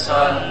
Son,